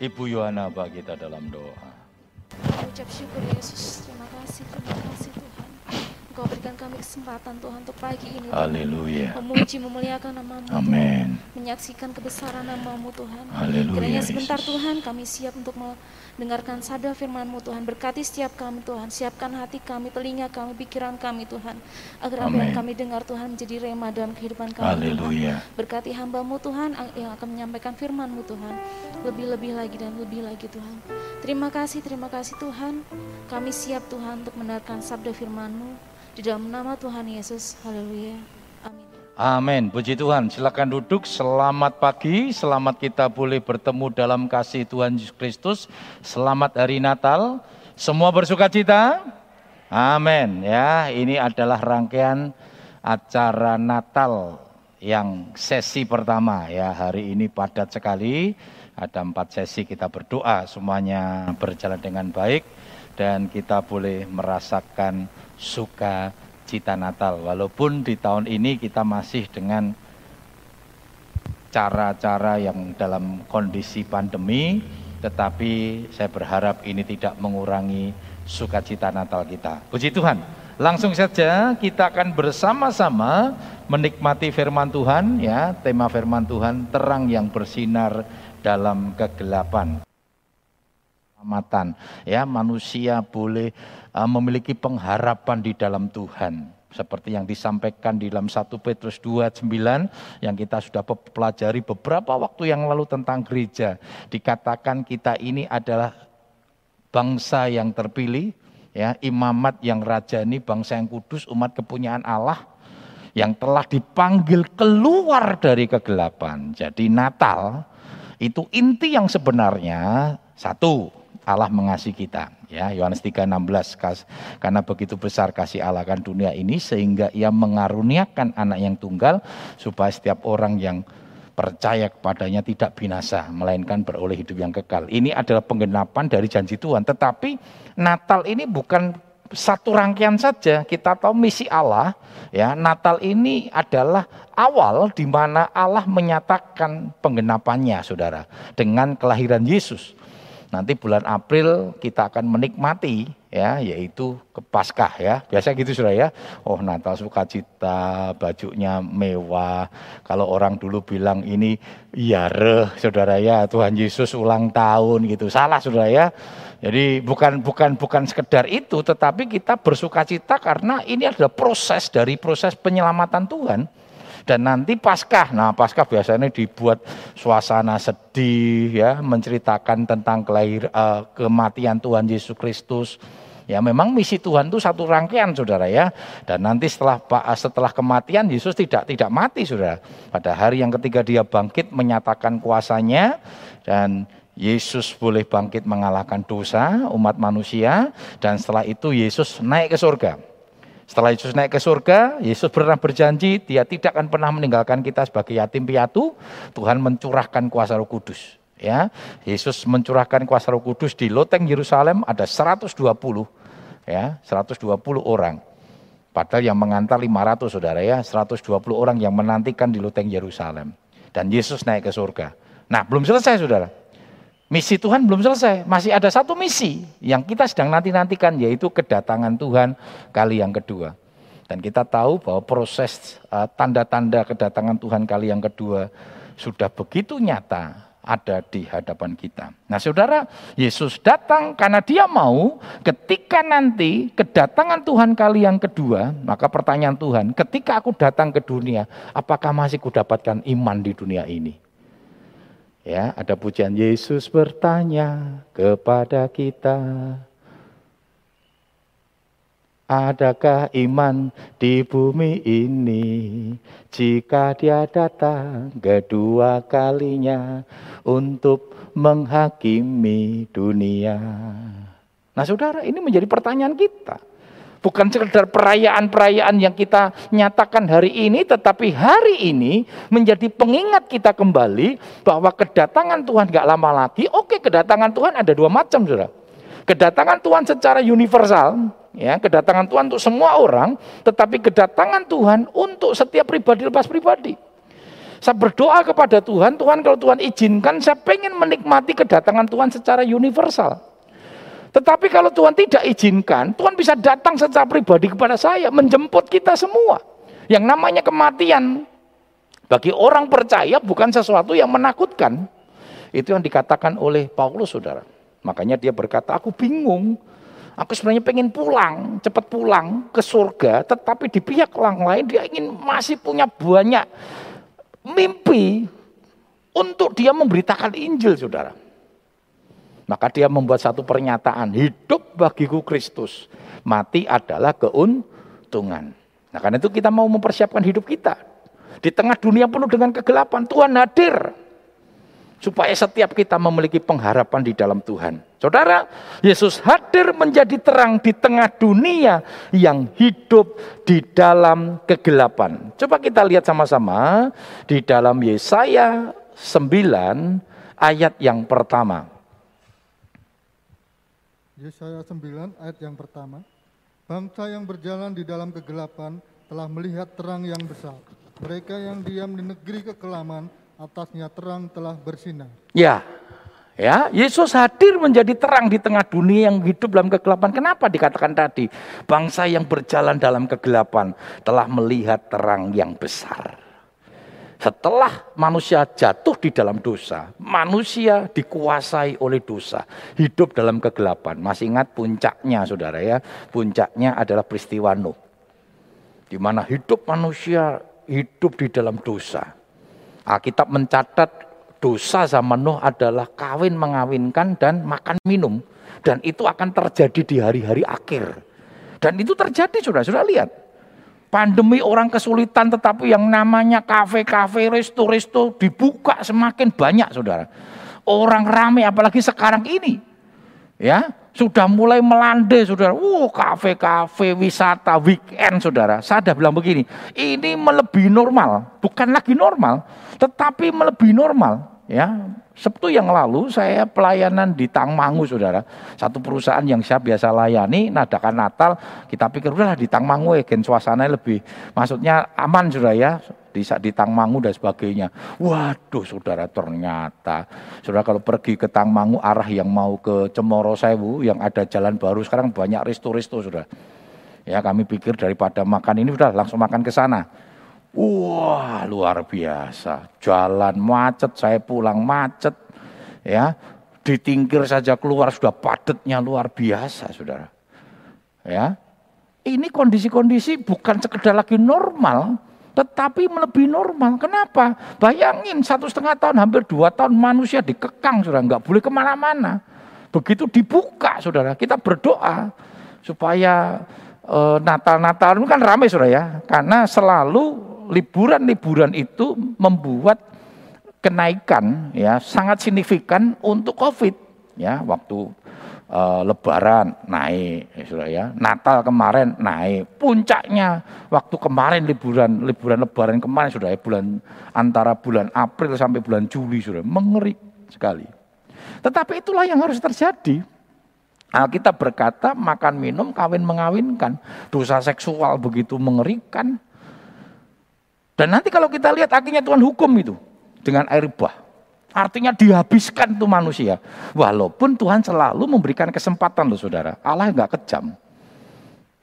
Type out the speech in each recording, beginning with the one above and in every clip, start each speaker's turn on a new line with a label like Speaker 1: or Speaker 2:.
Speaker 1: Ibu Yohana bagi kita dalam doa.
Speaker 2: Ucap syukur Yesus, terima kasih, terima kasih Tuhan. Engkau berikan kami kesempatan Tuhan untuk pagi ini Tuhan.
Speaker 1: Haleluya.
Speaker 2: Memuji, memuliakan namamu Tuhan.
Speaker 1: Amin.
Speaker 2: Menyaksikan kebesaran namamu Tuhan.
Speaker 1: Haleluya,
Speaker 2: Kiranya sebentar
Speaker 1: Yesus.
Speaker 2: Tuhan kami siap untuk mendengarkan sabda firman-Mu Tuhan. Berkati setiap kami Tuhan. Siapkan hati kami, telinga kami, pikiran kami Tuhan. Agar apa yang kami dengar Tuhan menjadi rema dalam kehidupan kami Tuhan.
Speaker 1: Haleluya.
Speaker 2: Berkati hambamu Tuhan yang akan menyampaikan firman-Mu Tuhan. Lebih-lebih lagi dan lebih lagi Tuhan. Terima kasih, terima kasih Tuhan. Kami siap Tuhan untuk mendengarkan sabda firman-Mu. Di dalam nama Tuhan Yesus. Haleluya. Amin.
Speaker 1: Amin. Puji Tuhan. Silakan duduk. Selamat pagi. Selamat kita boleh bertemu dalam kasih Tuhan Yesus Kristus. Selamat hari Natal. Semua bersuka cita? Amin. Ya, ini adalah rangkaian acara Natal yang sesi pertama ya. Hari ini padat sekali. Ada empat sesi kita berdoa. Semuanya berjalan dengan baik dan kita boleh merasakan suka cita Natal. Walaupun di tahun ini kita masih dengan cara-cara yang dalam kondisi pandemi, tetapi saya berharap ini tidak mengurangi sukacita Natal kita. Puji Tuhan. Langsung saja kita akan bersama-sama menikmati firman Tuhan ya, tema firman Tuhan terang yang bersinar dalam kegelapan. Keselamatan ya, manusia boleh uh, memiliki pengharapan di dalam Tuhan seperti yang disampaikan di dalam 1 Petrus 2:9 yang kita sudah pe- pelajari beberapa waktu yang lalu tentang gereja. Dikatakan kita ini adalah bangsa yang terpilih, ya, imamat yang rajani, bangsa yang kudus, umat kepunyaan Allah yang telah dipanggil keluar dari kegelapan. Jadi Natal itu inti yang sebenarnya satu Allah mengasihi kita ya. Yohanes 3:16 kas- karena begitu besar kasih Allah kan dunia ini sehingga ia mengaruniakan anak yang tunggal supaya setiap orang yang percaya kepadanya tidak binasa melainkan beroleh hidup yang kekal. Ini adalah penggenapan dari janji Tuhan. Tetapi Natal ini bukan satu rangkaian saja. Kita tahu misi Allah ya. Natal ini adalah awal di mana Allah menyatakan penggenapannya saudara dengan kelahiran Yesus nanti bulan April kita akan menikmati ya yaitu ke Paskah ya. Biasa gitu saudara ya. Oh Natal sukacita bajunya mewah. Kalau orang dulu bilang ini yareh saudara ya Tuhan Yesus ulang tahun gitu. Salah saudara ya. Jadi bukan bukan bukan sekedar itu tetapi kita bersukacita karena ini adalah proses dari proses penyelamatan Tuhan dan nanti Paskah, nah Paskah biasanya dibuat suasana sedih ya, menceritakan tentang kelahir eh, kematian Tuhan Yesus Kristus. Ya memang misi Tuhan itu satu rangkaian saudara ya. Dan nanti setelah setelah kematian Yesus tidak tidak mati saudara. Pada hari yang ketiga dia bangkit menyatakan kuasanya dan Yesus boleh bangkit mengalahkan dosa umat manusia dan setelah itu Yesus naik ke surga. Setelah Yesus naik ke surga, Yesus pernah berjanji dia tidak akan pernah meninggalkan kita sebagai yatim piatu. Tuhan mencurahkan kuasa Roh Kudus. Ya, Yesus mencurahkan kuasa Roh Kudus di loteng Yerusalem ada 120 ya, 120 orang. Padahal yang mengantar 500 Saudara ya, 120 orang yang menantikan di loteng Yerusalem. Dan Yesus naik ke surga. Nah, belum selesai Saudara. Misi Tuhan belum selesai, masih ada satu misi yang kita sedang nanti-nantikan yaitu kedatangan Tuhan kali yang kedua. Dan kita tahu bahwa proses uh, tanda-tanda kedatangan Tuhan kali yang kedua sudah begitu nyata ada di hadapan kita. Nah saudara, Yesus datang karena dia mau ketika nanti kedatangan Tuhan kali yang kedua, maka pertanyaan Tuhan, ketika aku datang ke dunia, apakah masih kudapatkan iman di dunia ini? Ya, ada pujian Yesus bertanya kepada kita. Adakah iman di bumi ini jika dia datang kedua kalinya untuk menghakimi dunia? Nah saudara ini menjadi pertanyaan kita. Bukan sekedar perayaan-perayaan yang kita nyatakan hari ini, tetapi hari ini menjadi pengingat kita kembali bahwa kedatangan Tuhan gak lama lagi. Oke, kedatangan Tuhan ada dua macam, saudara. Kedatangan Tuhan secara universal, ya, kedatangan Tuhan untuk semua orang, tetapi kedatangan Tuhan untuk setiap pribadi lepas pribadi. Saya berdoa kepada Tuhan, Tuhan kalau Tuhan izinkan, saya pengen menikmati kedatangan Tuhan secara universal. Tetapi kalau Tuhan tidak izinkan, Tuhan bisa datang secara pribadi kepada saya, menjemput kita semua. Yang namanya kematian, bagi orang percaya bukan sesuatu yang menakutkan. Itu yang dikatakan oleh Paulus, saudara. Makanya dia berkata, aku bingung. Aku sebenarnya pengen pulang, cepat pulang ke surga, tetapi di pihak orang lain dia ingin masih punya banyak mimpi untuk dia memberitakan Injil, saudara. Maka dia membuat satu pernyataan, hidup bagiku Kristus, mati adalah keuntungan. Nah karena itu kita mau mempersiapkan hidup kita. Di tengah dunia penuh dengan kegelapan, Tuhan hadir. Supaya setiap kita memiliki pengharapan di dalam Tuhan. Saudara, Yesus hadir menjadi terang di tengah dunia yang hidup di dalam kegelapan. Coba kita lihat sama-sama di dalam Yesaya 9 ayat yang pertama.
Speaker 3: Yesaya 9 ayat yang pertama. Bangsa yang berjalan di dalam kegelapan telah melihat terang yang besar. Mereka yang diam di negeri kekelaman, atasnya terang telah bersinar.
Speaker 1: Ya, ya, Yesus hadir menjadi terang di tengah dunia yang hidup dalam kegelapan. Kenapa dikatakan tadi? Bangsa yang berjalan dalam kegelapan telah melihat terang yang besar. Setelah manusia jatuh di dalam dosa, manusia dikuasai oleh dosa, hidup dalam kegelapan. Masih ingat puncaknya, saudara ya? Puncaknya adalah peristiwa Nuh, di mana hidup manusia hidup di dalam dosa. Alkitab mencatat dosa zaman Nuh adalah kawin mengawinkan dan makan minum. Dan itu akan terjadi di hari-hari akhir. Dan itu terjadi sudah lihat. Pandemi orang kesulitan tetapi yang namanya kafe-kafe, resto-resto dibuka semakin banyak saudara. Orang ramai apalagi sekarang ini. Ya, sudah mulai melandai saudara. Uh, kafe-kafe, wisata, weekend saudara. Saya sudah bilang begini, ini melebihi normal. Bukan lagi normal, tetapi melebihi normal. Ya, Sabtu yang lalu saya pelayanan di Tangmangu saudara. Satu perusahaan yang saya biasa layani, nadakan Natal. Kita pikir udahlah di Tangmangu ya, gen suasananya lebih, maksudnya aman saudara ya di, di Tangmangu dan sebagainya. Waduh saudara ternyata, saudara kalau pergi ke Tangmangu arah yang mau ke Cemoro Sewu, yang ada jalan baru sekarang banyak resto-resto saudara. Ya kami pikir daripada makan ini udah langsung makan ke sana Wah, luar biasa. Jalan macet, saya pulang macet. Ya, ditingkir saja keluar sudah padatnya luar biasa, Saudara. Ya. Ini kondisi-kondisi bukan sekedar lagi normal, tetapi melebihi normal. Kenapa? Bayangin satu setengah tahun, hampir dua tahun manusia dikekang, saudara, nggak boleh ke mana-mana. Begitu dibuka, saudara, kita berdoa supaya eh, Natal-Natal ini kan ramai, saudara ya, karena selalu liburan-liburan itu membuat kenaikan ya sangat signifikan untuk Covid ya. Waktu e, Lebaran naik ya, ya. Natal kemarin naik. Puncaknya waktu kemarin liburan liburan Lebaran kemarin sudah ya bulan antara bulan April sampai bulan Juli sudah mengerikan sekali. Tetapi itulah yang harus terjadi. Alkitab berkata makan minum kawin mengawinkan. Dosa seksual begitu mengerikan dan nanti kalau kita lihat akhirnya Tuhan hukum itu dengan air bah. Artinya dihabiskan tuh manusia. Walaupun Tuhan selalu memberikan kesempatan loh saudara. Allah nggak kejam.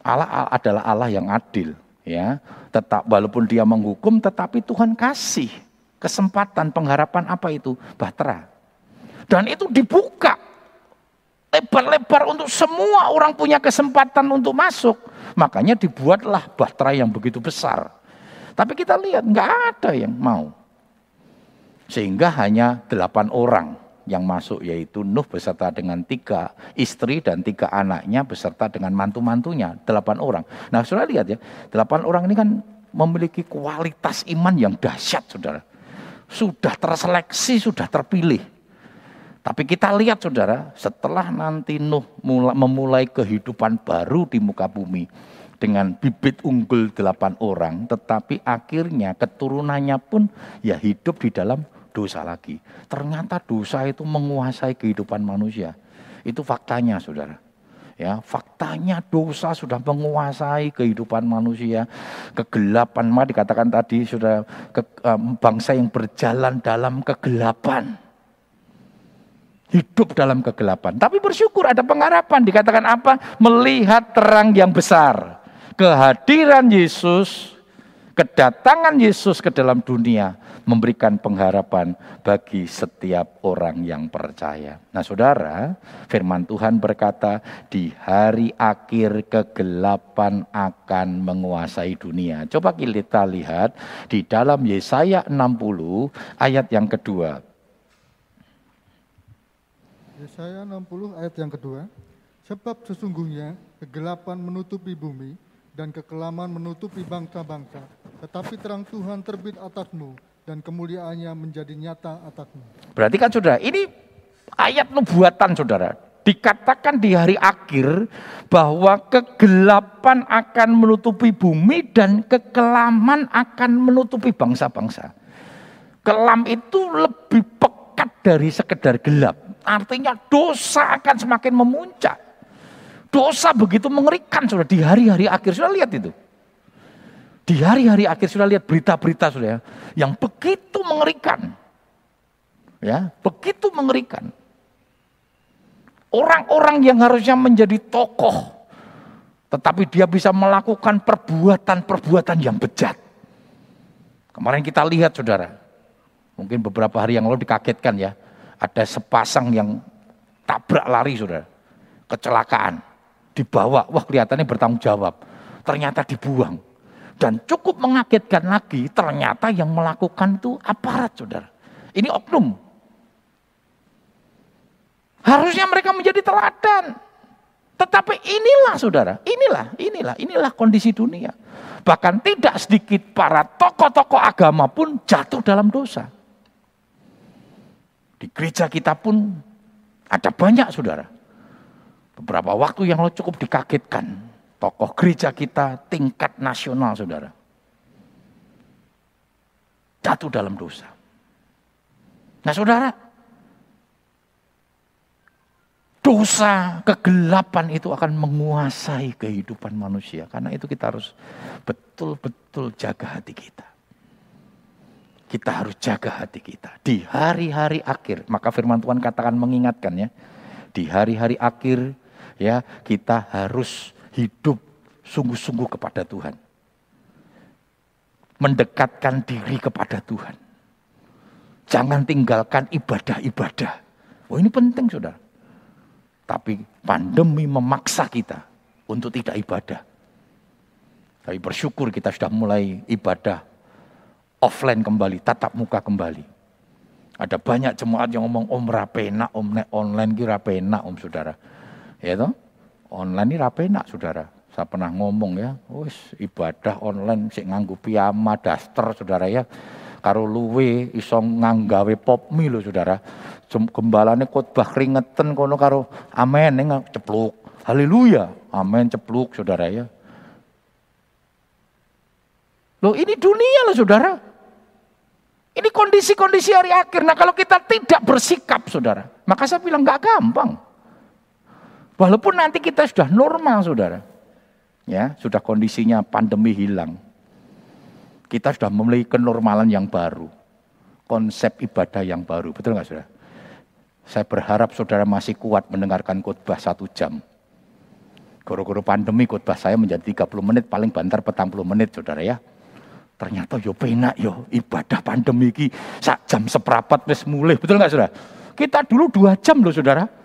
Speaker 1: Allah adalah Allah yang adil. ya. Tetap walaupun dia menghukum tetapi Tuhan kasih kesempatan pengharapan apa itu? Bahtera. Dan itu dibuka lebar-lebar untuk semua orang punya kesempatan untuk masuk. Makanya dibuatlah bahtera yang begitu besar. Tapi kita lihat nggak ada yang mau. Sehingga hanya delapan orang yang masuk yaitu Nuh beserta dengan tiga istri dan tiga anaknya beserta dengan mantu-mantunya delapan orang. Nah sudah lihat ya delapan orang ini kan memiliki kualitas iman yang dahsyat saudara. Sudah terseleksi, sudah terpilih. Tapi kita lihat saudara setelah nanti Nuh memulai kehidupan baru di muka bumi dengan bibit unggul delapan orang, tetapi akhirnya keturunannya pun ya hidup di dalam dosa lagi. Ternyata dosa itu menguasai kehidupan manusia. Itu faktanya saudara. Ya, faktanya dosa sudah menguasai kehidupan manusia. Kegelapan, mah dikatakan tadi sudah ke, um, bangsa yang berjalan dalam kegelapan. Hidup dalam kegelapan. Tapi bersyukur ada pengharapan. Dikatakan apa? Melihat terang yang besar. Kehadiran Yesus, kedatangan Yesus ke dalam dunia memberikan pengharapan bagi setiap orang yang percaya. Nah saudara, firman Tuhan berkata, di hari akhir kegelapan akan menguasai dunia. Coba kita lihat di dalam Yesaya 60 ayat yang kedua.
Speaker 3: Yesaya 60 ayat yang kedua. Sebab sesungguhnya kegelapan menutupi bumi dan kekelaman menutupi bangsa-bangsa. Tetapi terang Tuhan terbit atasmu dan kemuliaannya menjadi nyata atasmu.
Speaker 1: Berarti kan saudara, ini ayat nubuatan saudara. Dikatakan di hari akhir bahwa kegelapan akan menutupi bumi dan kekelaman akan menutupi bangsa-bangsa. Kelam itu lebih pekat dari sekedar gelap. Artinya dosa akan semakin memuncak. Dosa begitu mengerikan sudah di hari-hari akhir. Sudah lihat itu. Di hari-hari akhir sudah lihat berita-berita sudah ya, yang begitu mengerikan. Ya, begitu mengerikan. Orang-orang yang harusnya menjadi tokoh tetapi dia bisa melakukan perbuatan-perbuatan yang bejat. Kemarin kita lihat saudara, mungkin beberapa hari yang lalu dikagetkan ya, ada sepasang yang tabrak lari saudara, kecelakaan, dibawa, wah kelihatannya bertanggung jawab, ternyata dibuang. Dan cukup mengagetkan lagi, ternyata yang melakukan itu aparat, saudara. Ini oknum. Harusnya mereka menjadi teladan. Tetapi inilah saudara, inilah, inilah, inilah kondisi dunia. Bahkan tidak sedikit para tokoh-tokoh agama pun jatuh dalam dosa. Di gereja kita pun ada banyak saudara. Beberapa waktu yang lo cukup dikagetkan tokoh gereja kita tingkat nasional saudara. Jatuh dalam dosa. Nah saudara, dosa, kegelapan itu akan menguasai kehidupan manusia. Karena itu kita harus betul-betul jaga hati kita. Kita harus jaga hati kita. Di hari-hari akhir, maka firman Tuhan katakan mengingatkan ya. Di hari-hari akhir ya kita harus hidup sungguh-sungguh kepada Tuhan. Mendekatkan diri kepada Tuhan. Jangan tinggalkan ibadah-ibadah. Oh ini penting sudah. Tapi pandemi memaksa kita untuk tidak ibadah. Tapi bersyukur kita sudah mulai ibadah offline kembali, tatap muka kembali. Ada banyak jemaat yang ngomong om rapena, om online kira rapena om saudara. Ya toh? Online ini rapi enak saudara. Saya pernah ngomong ya, wis ibadah online sik nganggu piyama daster saudara ya. Karo luwe iso nganggawe popmi lho saudara. Gembalane khotbah keringetan kono karo amen ning cepluk. Haleluya. Amin cepluk saudara ya. Loh ini dunia loh saudara. Ini kondisi-kondisi hari akhir. Nah kalau kita tidak bersikap saudara. Maka saya bilang gak gampang. Walaupun nanti kita sudah normal, saudara. Ya, sudah kondisinya pandemi hilang. Kita sudah memiliki kenormalan yang baru. Konsep ibadah yang baru. Betul nggak saudara? Saya berharap saudara masih kuat mendengarkan khotbah satu jam. Guru-guru pandemi khotbah saya menjadi 30 menit, paling bantar petang puluh menit saudara ya. Ternyata yo penak yo ibadah pandemi ki sak jam seperapat wis mulai. Betul nggak saudara? Kita dulu dua jam loh saudara.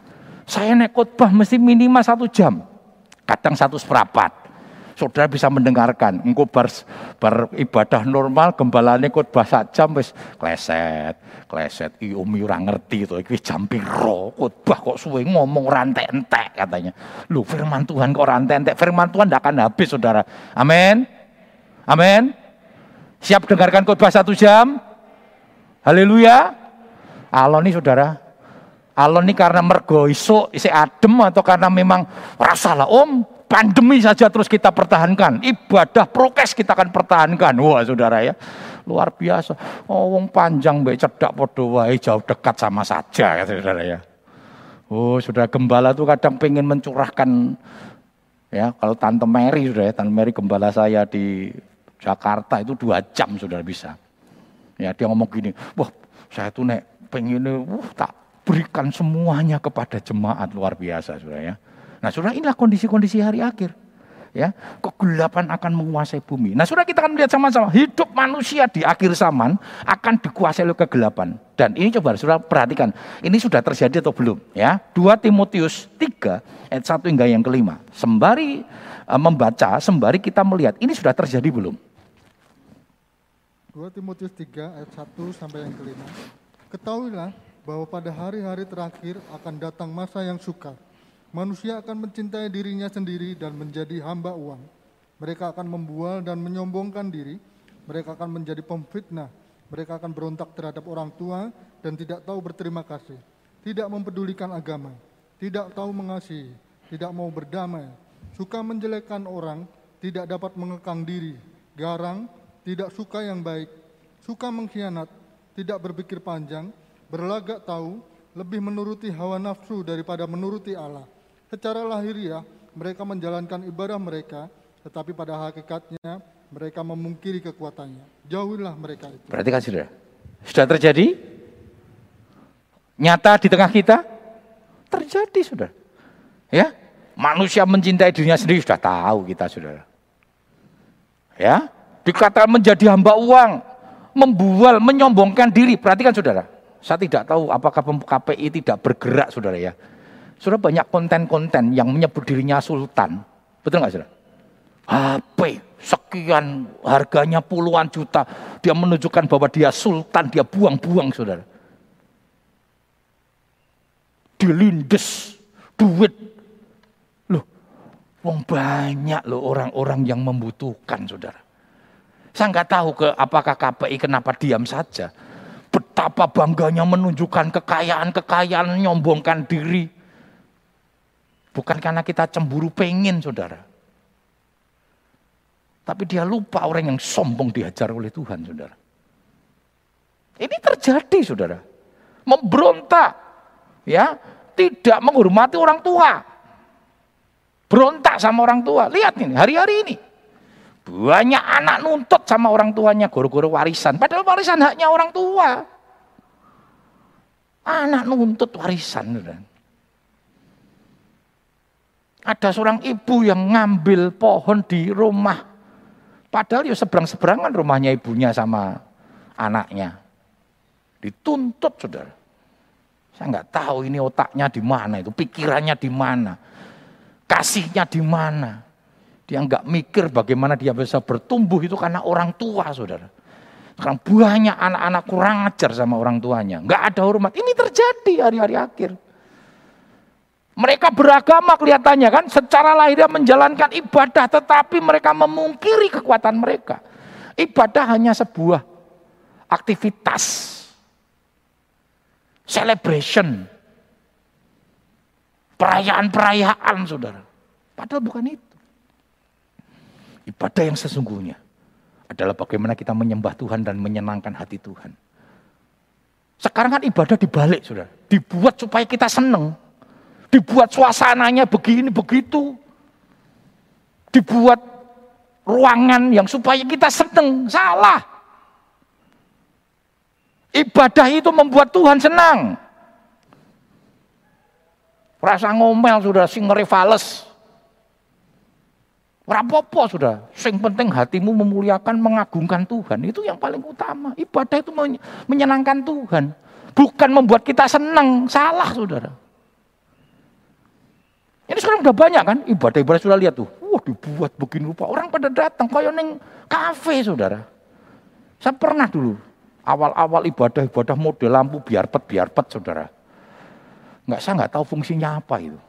Speaker 1: Saya naik khotbah mesti minimal satu jam. Kadang satu seperempat. Saudara bisa mendengarkan. Engkau bar, bar ibadah normal, gembalanya khotbah sak jam, wis kleset, kleset. I umi ngerti itu, iki jam piro, khotbah kok suwe ngomong rantai entek katanya. Lu firman Tuhan kok rantai entek, firman Tuhan tidak akan habis saudara. Amin. Amin. Siap dengarkan khotbah satu jam? Haleluya. Allah nih saudara, Alon ini karena mergo iso isi adem atau karena memang rasalah om pandemi saja terus kita pertahankan. Ibadah prokes kita akan pertahankan. Wah saudara ya luar biasa. Oh wong panjang baik cedak podo jauh dekat sama saja ya saudara ya. Oh, sudah gembala tuh kadang pengen mencurahkan ya. Kalau Tante Mary sudah ya, Tante Mary gembala saya di Jakarta itu dua jam sudah bisa. Ya dia ngomong gini, wah saya tuh nek pengen uh, tak berikan semuanya kepada jemaat luar biasa sudah ya. Nah sudah inilah kondisi-kondisi hari akhir ya kegelapan akan menguasai bumi. Nah, sudah kita akan melihat sama-sama hidup manusia di akhir zaman akan dikuasai oleh kegelapan. Dan ini coba sudah perhatikan, ini sudah terjadi atau belum? Ya, 2 Timotius 3 ayat 1 hingga yang kelima. Sembari uh, membaca, sembari kita melihat ini sudah terjadi belum?
Speaker 3: 2 Timotius 3 ayat 1 sampai yang kelima. Ketahuilah bahwa pada hari-hari terakhir akan datang masa yang sukar Manusia akan mencintai dirinya sendiri dan menjadi hamba uang. Mereka akan membual dan menyombongkan diri. Mereka akan menjadi pemfitnah. Mereka akan berontak terhadap orang tua dan tidak tahu berterima kasih. Tidak mempedulikan agama. Tidak tahu mengasihi. Tidak mau berdamai. Suka menjelekkan orang. Tidak dapat mengekang diri. Garang. Tidak suka yang baik. Suka mengkhianat. Tidak berpikir panjang. Berlagak tahu. Lebih menuruti hawa nafsu daripada menuruti Allah Secara lahiriah mereka menjalankan ibadah mereka, tetapi pada hakikatnya mereka memungkiri kekuatannya. Jauhilah mereka itu.
Speaker 1: Perhatikan saudara, sudah terjadi? Nyata di tengah kita? Terjadi sudah. Ya, manusia mencintai dirinya sendiri sudah tahu kita saudara. Ya, dikatakan menjadi hamba uang, membual, menyombongkan diri. Perhatikan saudara, saya tidak tahu apakah KPI tidak bergerak saudara ya. Sudah banyak konten-konten yang menyebut dirinya sultan. Betul nggak saudara? HP sekian harganya puluhan juta. Dia menunjukkan bahwa dia sultan, dia buang-buang saudara. Dilindes, duit. Loh, wong banyak loh orang-orang yang membutuhkan saudara. Saya nggak tahu ke apakah KPI kenapa diam saja. Betapa bangganya menunjukkan kekayaan-kekayaan, nyombongkan diri. Bukan karena kita cemburu pengen saudara. Tapi dia lupa orang yang sombong dihajar oleh Tuhan saudara. Ini terjadi saudara. Memberontak. ya Tidak menghormati orang tua. Berontak sama orang tua. Lihat ini hari-hari ini. Banyak anak nuntut sama orang tuanya goro-goro warisan. Padahal warisan haknya orang tua. Anak nuntut warisan. Ada seorang ibu yang ngambil pohon di rumah. Padahal ya seberang-seberangan rumahnya ibunya sama anaknya. Dituntut saudara. Saya nggak tahu ini otaknya di mana itu, pikirannya di mana, kasihnya di mana. Dia nggak mikir bagaimana dia bisa bertumbuh itu karena orang tua saudara. Sekarang banyak anak-anak kurang ajar sama orang tuanya. Nggak ada hormat. Ini terjadi hari-hari akhir. Mereka beragama kelihatannya kan, secara lahirnya menjalankan ibadah, tetapi mereka memungkiri kekuatan mereka. Ibadah hanya sebuah aktivitas, celebration, perayaan-perayaan, saudara. Padahal bukan itu. Ibadah yang sesungguhnya adalah bagaimana kita menyembah Tuhan dan menyenangkan hati Tuhan. Sekarang kan ibadah dibalik, saudara. Dibuat supaya kita seneng. Dibuat suasananya begini begitu. Dibuat ruangan yang supaya kita seneng. Salah. Ibadah itu membuat Tuhan senang. Rasa ngomel sudah sing rivales. Rapopo sudah. Sing penting hatimu memuliakan, mengagungkan Tuhan. Itu yang paling utama. Ibadah itu menyenangkan Tuhan. Bukan membuat kita senang. Salah saudara. Ini sekarang udah banyak kan ibadah-ibadah sudah lihat tuh. Wah dibuat begini rupa. Orang pada datang kayak neng kafe saudara. Saya pernah dulu awal-awal ibadah-ibadah model lampu biar pet biar pet saudara. Nggak saya nggak tahu fungsinya apa itu.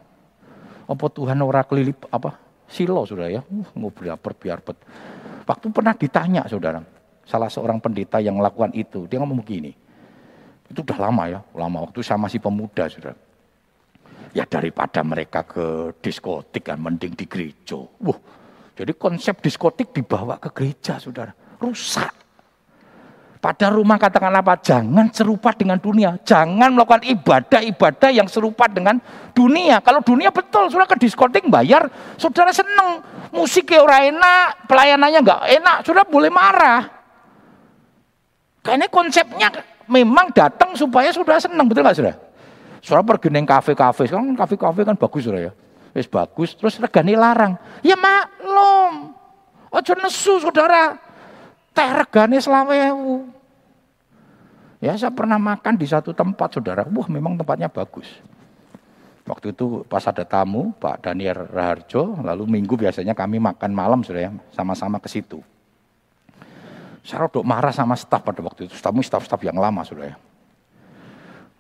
Speaker 1: Apa Tuhan ora kelilip apa silo saudara ya. Mau biar pet biar pet. Waktu pernah ditanya saudara. Salah seorang pendeta yang melakukan itu. Dia ngomong begini. Itu udah lama ya. Lama waktu saya masih pemuda saudara Ya daripada mereka ke diskotik kan mending di gereja. Wah, jadi konsep diskotik dibawa ke gereja saudara. Rusak. Pada rumah katakan apa? Jangan serupa dengan dunia. Jangan melakukan ibadah-ibadah yang serupa dengan dunia. Kalau dunia betul, sudah ke diskotik bayar, saudara seneng. Musiknya orang enak, pelayanannya nggak enak, sudah boleh marah. Karena konsepnya memang datang supaya sudah seneng, betul nggak sudah? Sudah pergi neng kafe-kafe, sekarang kafe-kafe kan bagus sudah ya. Wis bagus, terus regane larang. Ya maklum. Ojo nesu saudara. Teh regane selawewu. Ya saya pernah makan di satu tempat saudara. Wah memang tempatnya bagus. Waktu itu pas ada tamu Pak Daniel Raharjo, lalu minggu biasanya kami makan malam sudah ya, sama-sama ke situ. Saya rodok marah sama staf pada waktu itu, stafmu staf-staf yang lama sudah ya.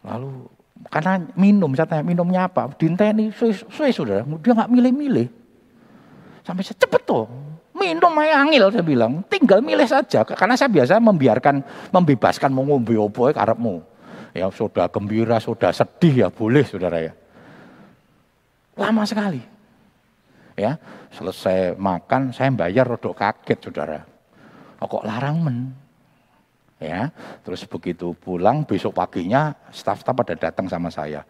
Speaker 1: Lalu karena minum, saya tanya minumnya apa? Dinteni, suwe saudara, dia nggak milih-milih. Sampai saya cepet tuh, minum aja angil saya bilang, tinggal milih saja. Karena saya biasa membiarkan, membebaskan mau opo ya karepmu. Ya sudah gembira, sudah sedih ya boleh saudara ya. Lama sekali. Ya, selesai makan saya bayar rodok kaget saudara. Oh, kok larang men? Ya, terus begitu pulang besok paginya staf-staf pada datang sama saya.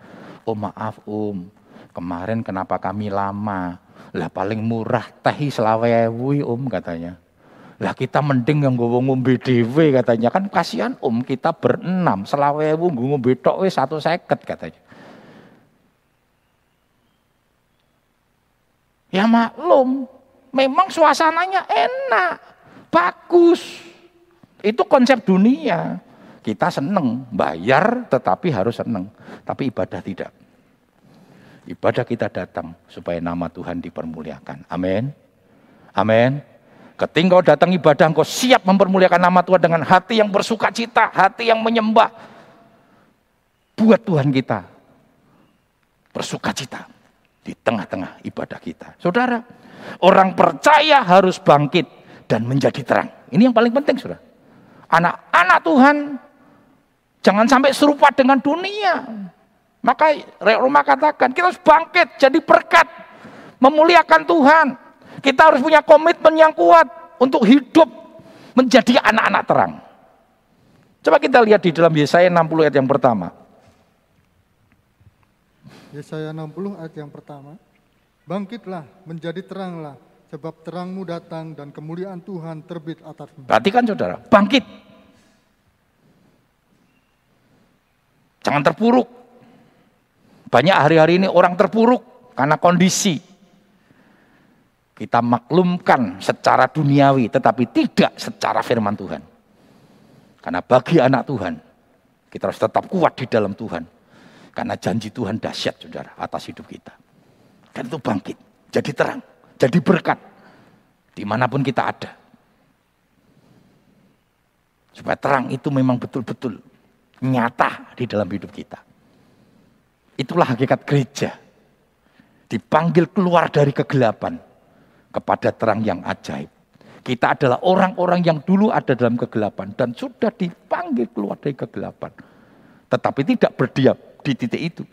Speaker 1: Oh maaf Om, kemarin kenapa kami lama? Lah paling murah teh selawewi om katanya. Lah kita mending yang gue ngombe dhewe katanya. Kan kasihan om kita berenam selawewu gue ngombe tok satu seket katanya. Ya maklum, memang suasananya enak, bagus. Itu konsep dunia. Kita seneng, bayar tetapi harus seneng. Tapi ibadah tidak. Ibadah kita datang supaya nama Tuhan dipermuliakan. Amin. Amin. Ketika kau datang ibadah, engkau siap mempermuliakan nama Tuhan dengan hati yang bersuka cita, hati yang menyembah. Buat Tuhan kita bersuka cita di tengah-tengah ibadah kita. Saudara, orang percaya harus bangkit dan menjadi terang. Ini yang paling penting, saudara. Anak-anak Tuhan jangan sampai serupa dengan dunia. Maka rumah katakan, kita harus bangkit jadi berkat. Memuliakan Tuhan. Kita harus punya komitmen yang kuat untuk hidup menjadi anak-anak terang. Coba kita lihat di dalam Yesaya 60 ayat yang pertama.
Speaker 3: Yesaya 60 ayat yang pertama. Bangkitlah, menjadi teranglah, sebab terangmu datang dan kemuliaan Tuhan terbit atasmu.
Speaker 1: Perhatikan saudara, bangkit. Jangan terpuruk. Banyak hari-hari ini orang terpuruk karena kondisi. Kita maklumkan secara duniawi tetapi tidak secara firman Tuhan. Karena bagi anak Tuhan, kita harus tetap kuat di dalam Tuhan. Karena janji Tuhan dahsyat saudara atas hidup kita. Dan itu bangkit, jadi terang, jadi berkat. Di mana pun kita ada. Supaya terang itu memang betul-betul nyata di dalam hidup kita. Itulah hakikat gereja. Dipanggil keluar dari kegelapan kepada terang yang ajaib. Kita adalah orang-orang yang dulu ada dalam kegelapan dan sudah dipanggil keluar dari kegelapan. Tetapi tidak berdiam di titik itu.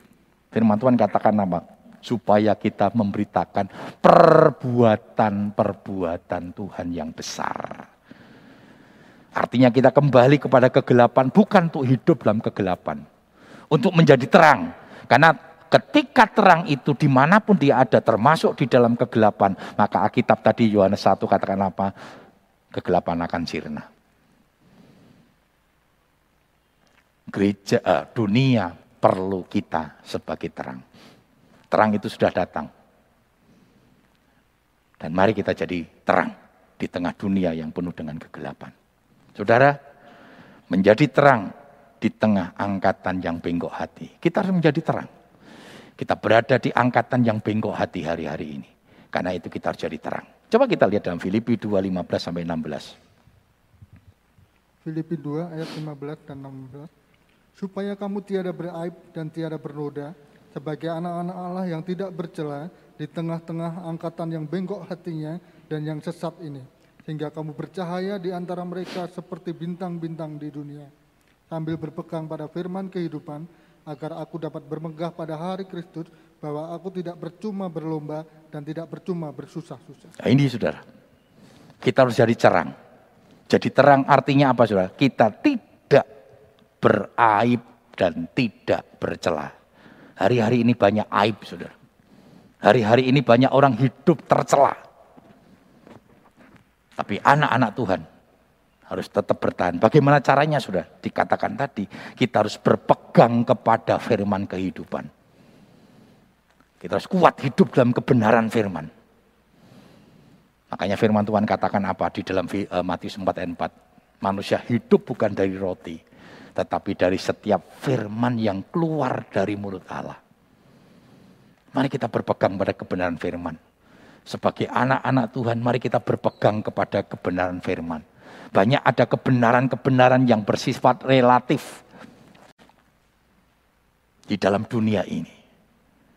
Speaker 1: Firman Tuhan katakan nama supaya kita memberitakan perbuatan-perbuatan Tuhan yang besar. Artinya kita kembali kepada kegelapan bukan untuk hidup dalam kegelapan. Untuk menjadi terang. Karena ketika terang itu di mana pun dia ada termasuk di dalam kegelapan. Maka Alkitab tadi Yohanes 1 katakan apa? Kegelapan akan sirna. Gereja, uh, dunia perlu kita sebagai terang. Terang itu sudah datang. Dan mari kita jadi terang di tengah dunia yang penuh dengan kegelapan. Saudara, menjadi terang di tengah angkatan yang bengkok hati. Kita harus menjadi terang. Kita berada di angkatan yang bengkok hati hari-hari ini. Karena itu kita harus jadi terang. Coba kita lihat dalam Filipi 2, 15 sampai 16.
Speaker 3: Filipi 2 ayat 15 dan 16. Supaya kamu tiada beraib dan tiada bernoda sebagai anak-anak Allah yang tidak bercela di tengah-tengah angkatan yang bengkok hatinya dan yang sesat ini. Sehingga kamu bercahaya di antara mereka seperti bintang-bintang di dunia sambil berpegang pada firman kehidupan, agar aku dapat bermegah pada hari Kristus, bahwa aku tidak percuma berlomba dan tidak percuma bersusah-susah.
Speaker 1: Nah, ini saudara, kita harus jadi cerang. Jadi terang artinya apa saudara? Kita tidak beraib dan tidak bercela. Hari-hari ini banyak aib saudara. Hari-hari ini banyak orang hidup tercela. Tapi anak-anak Tuhan harus tetap bertahan. Bagaimana caranya sudah dikatakan tadi, kita harus berpegang kepada firman kehidupan. Kita harus kuat hidup dalam kebenaran firman. Makanya firman Tuhan katakan apa di dalam eh, Matius 4 ayat 4. Manusia hidup bukan dari roti, tetapi dari setiap firman yang keluar dari mulut Allah. Mari kita berpegang pada kebenaran firman. Sebagai anak-anak Tuhan, mari kita berpegang kepada kebenaran firman. Banyak ada kebenaran-kebenaran yang bersifat relatif di dalam dunia ini.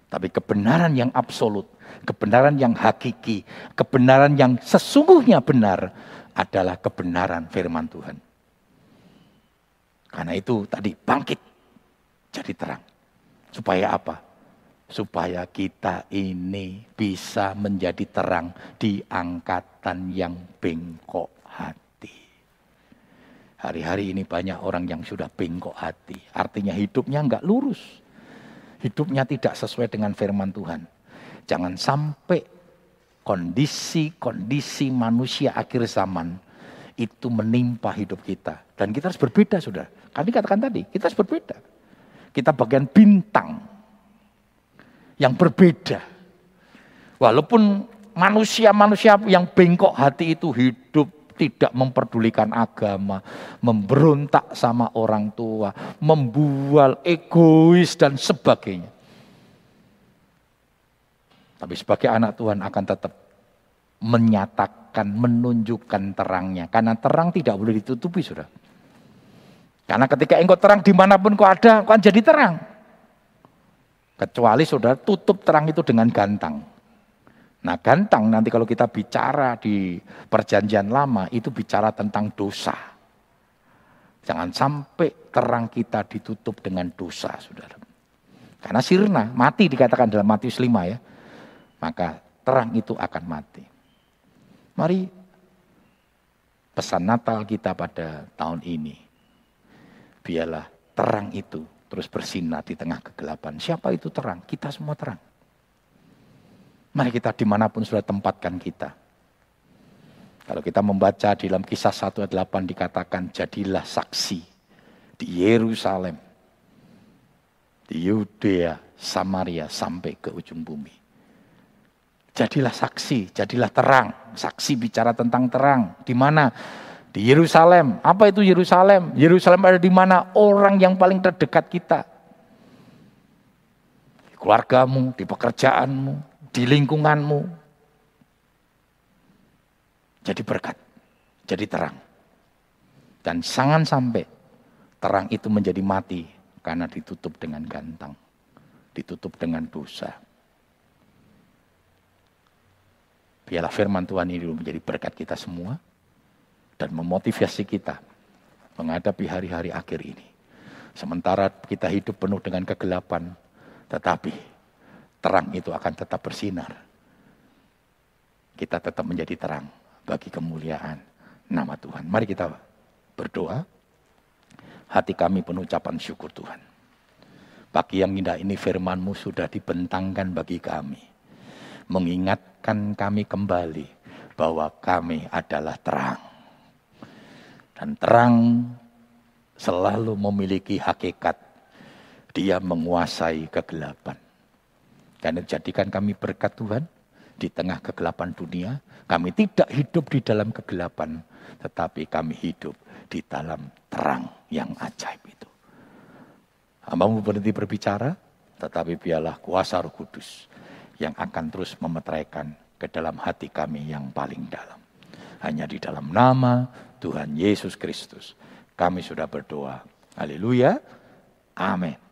Speaker 1: Tapi kebenaran yang absolut, kebenaran yang hakiki, kebenaran yang sesungguhnya benar adalah kebenaran firman Tuhan. Karena itu tadi bangkit jadi terang. Supaya apa? Supaya kita ini bisa menjadi terang di angkatan yang bengkok. Hari-hari ini banyak orang yang sudah bengkok hati. Artinya hidupnya enggak lurus. Hidupnya tidak sesuai dengan firman Tuhan. Jangan sampai kondisi-kondisi manusia akhir zaman itu menimpa hidup kita. Dan kita harus berbeda sudah. Kami katakan tadi, kita harus berbeda. Kita bagian bintang yang berbeda. Walaupun manusia-manusia yang bengkok hati itu hidup tidak memperdulikan agama, memberontak sama orang tua, membual, egois dan sebagainya. Tapi sebagai anak Tuhan akan tetap menyatakan, menunjukkan terangnya. Karena terang tidak boleh ditutupi, sudah. Karena ketika engkau terang di mana pun kau ada, kau jadi terang. Kecuali saudara tutup terang itu dengan gantang. Nah gantang nanti kalau kita bicara di perjanjian lama itu bicara tentang dosa. Jangan sampai terang kita ditutup dengan dosa, saudara. Karena sirna, mati dikatakan dalam Matius 5 ya. Maka terang itu akan mati. Mari pesan Natal kita pada tahun ini. Biarlah terang itu terus bersinar di tengah kegelapan. Siapa itu terang? Kita semua terang. Mari kita di mana pun sudah tempatkan kita. Kalau kita membaca di dalam kisah 1 ayat 8 dikatakan jadilah saksi di Yerusalem, di Yudea, Samaria sampai ke ujung bumi. Jadilah saksi, jadilah terang. Saksi bicara tentang terang. Di mana? Di Yerusalem. Apa itu Yerusalem? Yerusalem ada di mana? Orang yang paling terdekat kita. Di keluargamu, di pekerjaanmu, di lingkunganmu. Jadi berkat, jadi terang. Dan jangan sampai terang itu menjadi mati karena ditutup dengan gantang, ditutup dengan dosa. Biarlah firman Tuhan ini menjadi berkat kita semua dan memotivasi kita menghadapi hari-hari akhir ini. Sementara kita hidup penuh dengan kegelapan, tetapi terang itu akan tetap bersinar. Kita tetap menjadi terang bagi kemuliaan nama Tuhan. Mari kita berdoa. Hati kami penuh ucapan syukur Tuhan. Pagi yang indah ini firmanmu sudah dibentangkan bagi kami. Mengingatkan kami kembali bahwa kami adalah terang. Dan terang selalu memiliki hakikat. Dia menguasai kegelapan. Karena jadikan kami berkat Tuhan di tengah kegelapan dunia. Kami tidak hidup di dalam kegelapan, tetapi kami hidup di dalam terang yang ajaib itu. Hambamu berhenti berbicara, tetapi biarlah kuasa roh kudus yang akan terus memeteraikan ke dalam hati kami yang paling dalam. Hanya di dalam nama Tuhan Yesus Kristus kami sudah berdoa. Haleluya. Amin.